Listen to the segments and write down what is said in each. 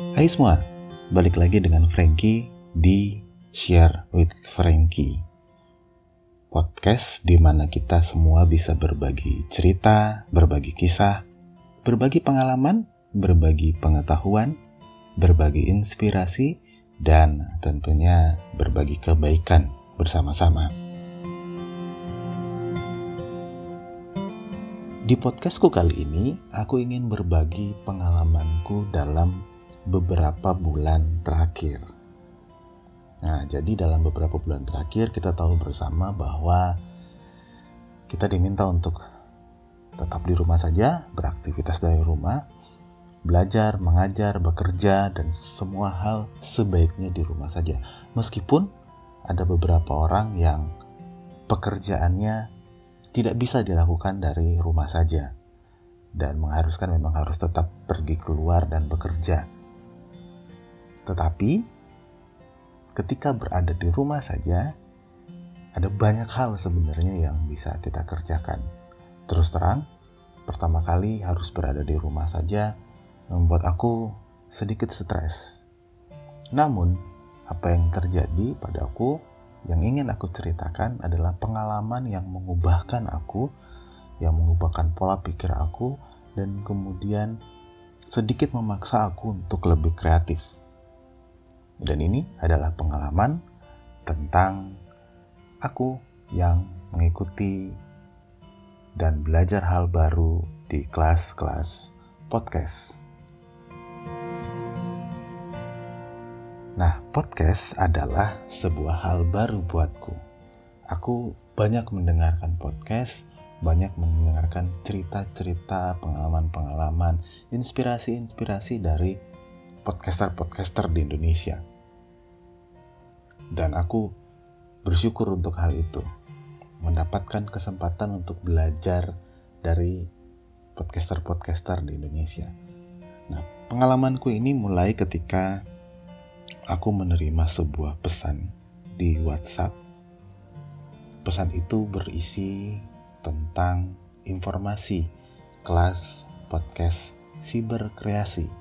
Hai semua, balik lagi dengan Frankie di Share with Frankie. Podcast di mana kita semua bisa berbagi cerita, berbagi kisah, berbagi pengalaman, berbagi pengetahuan, berbagi inspirasi, dan tentunya berbagi kebaikan bersama-sama. Di podcastku kali ini, aku ingin berbagi pengalamanku dalam beberapa bulan terakhir. Nah, jadi dalam beberapa bulan terakhir kita tahu bersama bahwa kita diminta untuk tetap di rumah saja, beraktivitas dari rumah, belajar, mengajar, bekerja, dan semua hal sebaiknya di rumah saja. Meskipun ada beberapa orang yang pekerjaannya tidak bisa dilakukan dari rumah saja dan mengharuskan memang harus tetap pergi keluar dan bekerja. Tetapi ketika berada di rumah saja ada banyak hal sebenarnya yang bisa kita kerjakan. Terus terang, pertama kali harus berada di rumah saja membuat aku sedikit stres. Namun, apa yang terjadi padaku yang ingin aku ceritakan adalah pengalaman yang mengubahkan aku, yang mengubahkan pola pikir aku, dan kemudian sedikit memaksa aku untuk lebih kreatif. Dan ini adalah pengalaman tentang aku yang mengikuti dan belajar hal baru di kelas-kelas podcast. Nah, podcast adalah sebuah hal baru buatku. Aku banyak mendengarkan podcast, banyak mendengarkan cerita-cerita, pengalaman-pengalaman, inspirasi-inspirasi dari podcaster-podcaster di Indonesia. Dan aku bersyukur untuk hal itu. Mendapatkan kesempatan untuk belajar dari podcaster-podcaster di Indonesia. Nah, pengalamanku ini mulai ketika aku menerima sebuah pesan di WhatsApp. Pesan itu berisi tentang informasi kelas podcast siber kreasi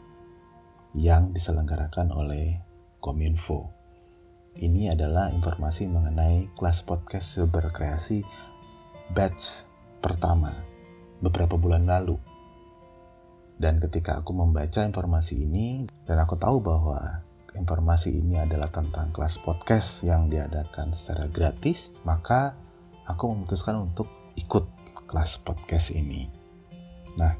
yang diselenggarakan oleh Kominfo. Ini adalah informasi mengenai kelas podcast siber kreasi batch pertama beberapa bulan lalu. Dan ketika aku membaca informasi ini dan aku tahu bahwa informasi ini adalah tentang kelas podcast yang diadakan secara gratis, maka aku memutuskan untuk ikut kelas podcast ini. Nah,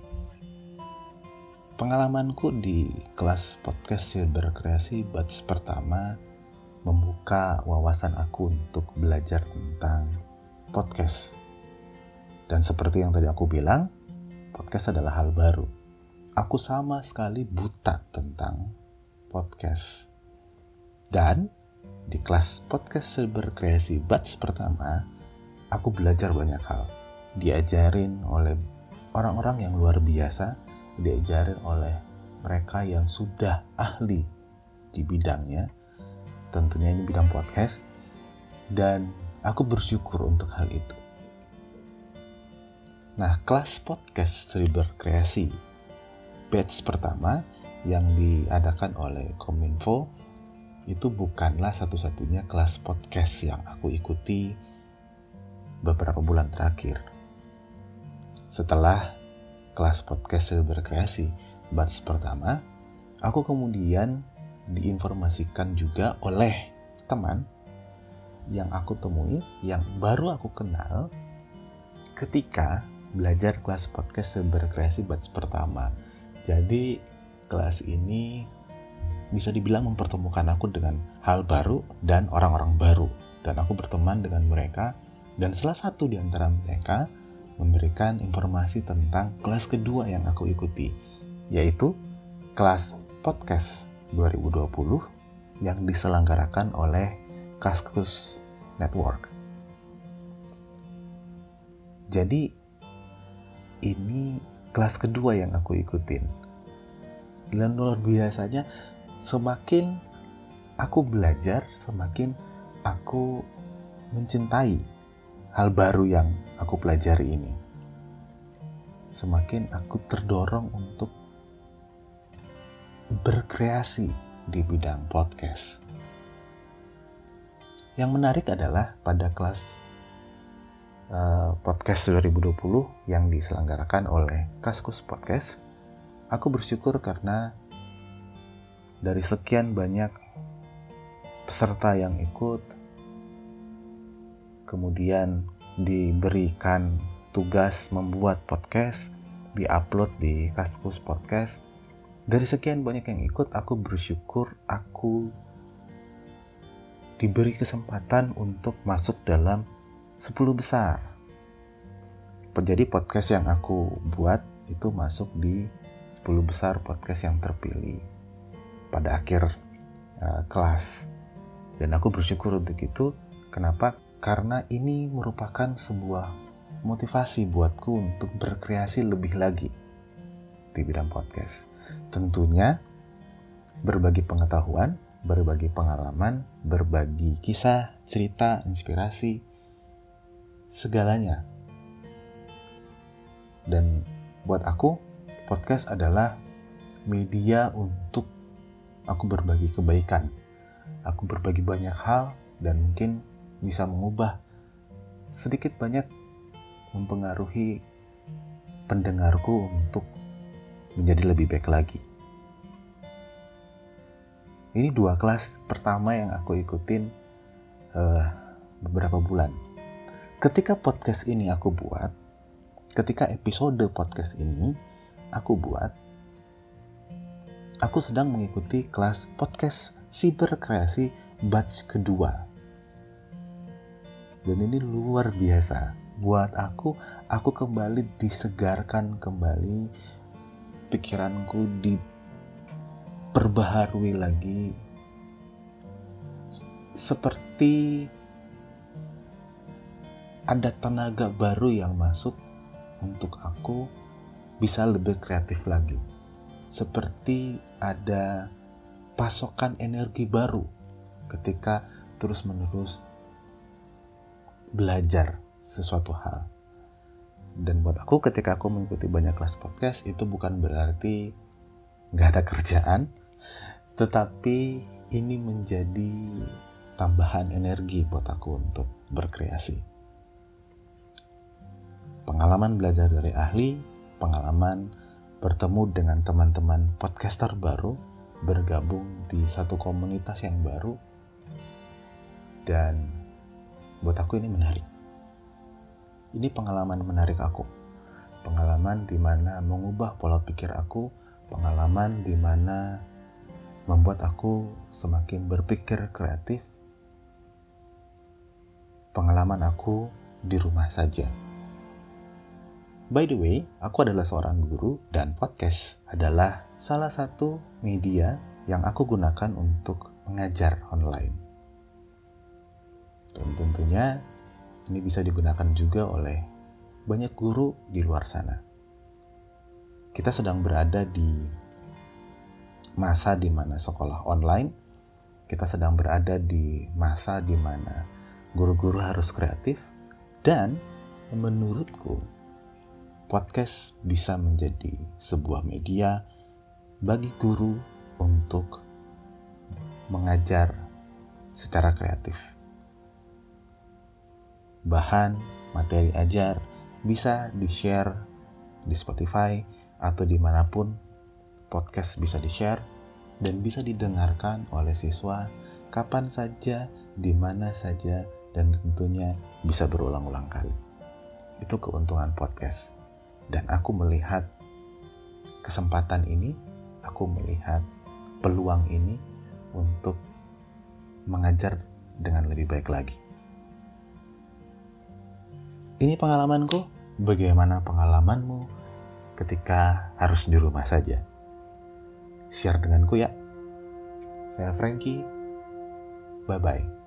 pengalamanku di kelas podcast Silver Kreasi batch pertama membuka wawasan aku untuk belajar tentang podcast. Dan seperti yang tadi aku bilang, podcast adalah hal baru. Aku sama sekali buta tentang podcast. Dan di kelas podcast Silver Kreasi batch pertama, aku belajar banyak hal. Diajarin oleh orang-orang yang luar biasa, diajarin oleh mereka yang sudah ahli di bidangnya, tentunya ini bidang podcast, dan aku bersyukur untuk hal itu. Nah, kelas podcast Silver Kreasi batch pertama yang diadakan oleh Kominfo itu bukanlah satu-satunya kelas podcast yang aku ikuti beberapa bulan terakhir. Setelah kelas podcast Silver Kreasi batch pertama, aku kemudian diinformasikan juga oleh teman yang aku temui, yang baru aku kenal ketika belajar kelas podcast Silver Kreasi batch pertama. Jadi kelas ini bisa dibilang mempertemukan aku dengan hal baru dan orang-orang baru. Dan aku berteman dengan mereka dan salah satu di antara mereka memberikan informasi tentang kelas kedua yang aku ikuti, yaitu kelas podcast 2020 yang diselenggarakan oleh Kaskus Network. Jadi ini kelas kedua yang aku ikutin dan luar biasanya semakin aku belajar semakin aku mencintai hal baru yang aku pelajari ini semakin aku terdorong untuk berkreasi di bidang podcast. Yang menarik adalah pada kelas uh, podcast 2020 yang diselenggarakan oleh Kaskus Podcast, aku bersyukur karena dari sekian banyak peserta yang ikut, kemudian diberikan tugas membuat podcast, diupload di Kaskus Podcast. Dari sekian banyak yang ikut, aku bersyukur aku diberi kesempatan untuk masuk dalam 10 besar. Jadi podcast yang aku buat itu masuk di 10 besar podcast yang terpilih pada akhir uh, kelas. Dan aku bersyukur untuk itu. Kenapa? Karena ini merupakan sebuah motivasi buatku untuk berkreasi lebih lagi di bidang podcast. Tentunya berbagi pengetahuan, berbagi pengalaman, berbagi kisah, cerita, inspirasi, segalanya. Dan buat aku, podcast adalah media untuk aku berbagi kebaikan aku berbagi banyak hal dan mungkin bisa mengubah sedikit banyak mempengaruhi pendengarku untuk menjadi lebih baik lagi. Ini dua kelas pertama yang aku ikutin uh, beberapa bulan. Ketika podcast ini aku buat, ketika episode podcast ini aku buat, aku sedang mengikuti kelas podcast Siberkreasi batch kedua. Dan ini luar biasa. Buat aku, aku kembali disegarkan kembali pikiranku diperbaharui lagi seperti ada tenaga baru yang masuk untuk aku bisa lebih kreatif lagi. Seperti ada pasokan energi baru ketika terus-menerus belajar sesuatu hal. Dan buat aku ketika aku mengikuti banyak kelas podcast itu bukan berarti nggak ada kerjaan, tetapi ini menjadi tambahan energi buat aku untuk berkreasi. Pengalaman belajar dari ahli, pengalaman bertemu dengan teman-teman podcaster baru, bergabung di satu komunitas yang baru dan buat aku ini menarik. Ini pengalaman menarik aku. Pengalaman di mana mengubah pola pikir aku, pengalaman di mana membuat aku semakin berpikir kreatif. Pengalaman aku di rumah saja. By the way, aku adalah seorang guru dan podcast adalah salah satu media yang aku gunakan untuk mengajar online. Dan tentunya ini bisa digunakan juga oleh banyak guru di luar sana. Kita sedang berada di masa di mana sekolah online, kita sedang berada di masa di mana guru-guru harus kreatif, dan menurutku podcast bisa menjadi sebuah media bagi guru untuk mengajar secara kreatif. Bahan materi ajar bisa di-share di Spotify atau di mana pun podcast bisa di-share dan bisa didengarkan oleh siswa kapan saja, di mana saja, dan tentunya bisa berulang-ulang kali. Itu keuntungan podcast dan aku melihat kesempatan ini, aku melihat peluang ini untuk mengajar dengan lebih baik lagi. Ini pengalamanku, bagaimana pengalamanmu ketika harus di rumah saja? Share denganku ya. Saya Frankie. Bye bye.